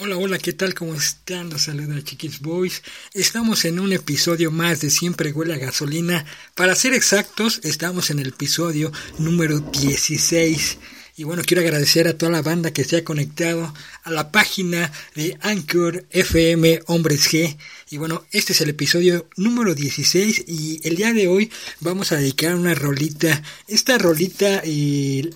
Hola, hola, ¿qué tal? ¿Cómo están? Los saluda Chiquis Boys. Estamos en un episodio más de Siempre Huele a Gasolina. Para ser exactos, estamos en el episodio número 16. Y bueno, quiero agradecer a toda la banda que se ha conectado a la página de Anchor FM Hombres G. Y bueno, este es el episodio número 16 y el día de hoy vamos a dedicar una rolita. Esta rolita eh,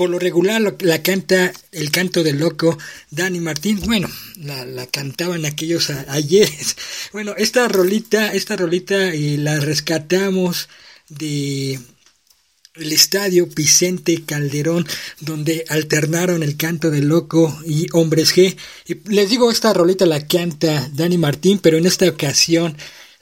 por lo regular la canta el canto del loco Dani Martín. Bueno, la, la cantaban aquellos ayer. Bueno, esta rolita, esta rolita eh, la rescatamos de el estadio Vicente Calderón, donde alternaron el canto del loco y hombres G. Y les digo, esta rolita la canta Dani Martín, pero en esta ocasión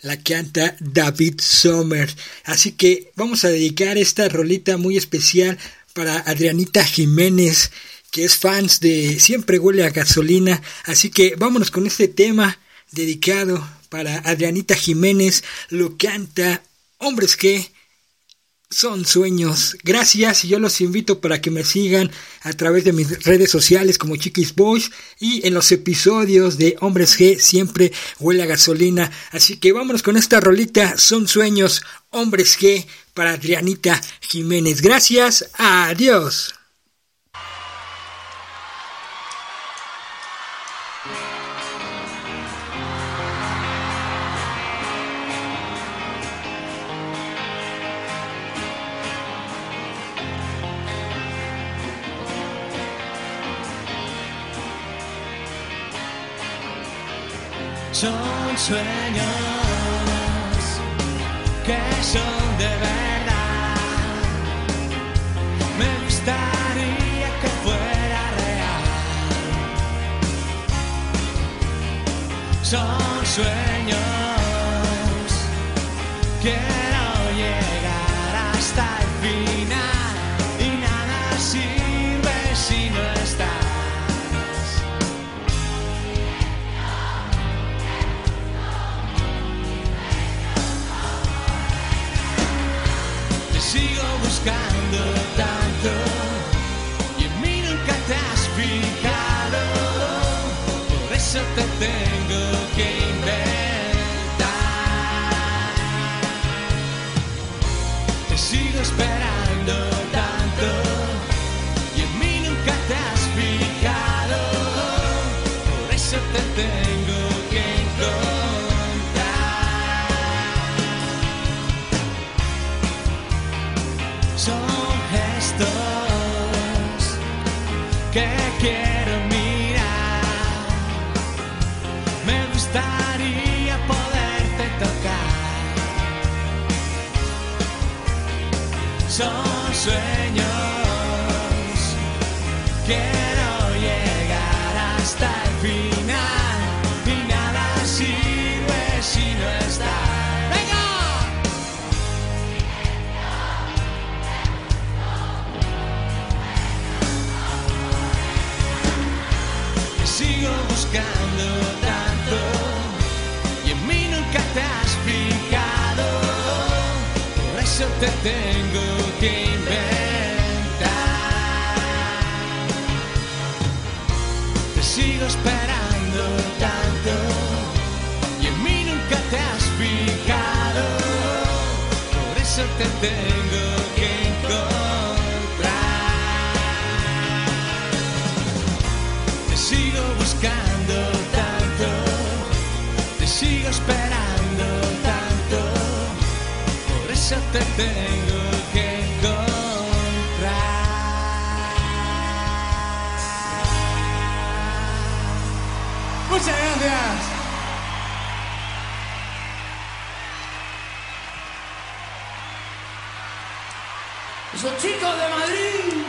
la canta David Sommer. Así que vamos a dedicar esta rolita muy especial para Adrianita Jiménez, que es fans de Siempre huele a gasolina. Así que vámonos con este tema dedicado para Adrianita Jiménez. Lo canta Hombres que son sueños. Gracias y yo los invito para que me sigan a través de mis redes sociales como Chiquis Boys y en los episodios de Hombres G siempre huele a gasolina. Así que vámonos con esta rolita. Son sueños. Hombres G para Adrianita Jiménez. Gracias. Adiós. Son sueños que son de verdad. Me gustaría que fuera real. Son sueños. Quiero llegar hasta el final y nada sirve si no sigo buscando tanto y en mí nunca te has fijado. Por eso te tengo que que quiero mirar. Me gustaría poderte tocar. Son sueños. Quiero llegar hasta el final sigo buscando tanto y en mí nunca te has fijado. Por eso te tengo que inventar. Te sigo esperando tanto y en mí nunca te has fijado. Por eso te tengo esperando tanto, por eso te tengo que encontrar. Muchas gracias. Esos chicos de Madrid.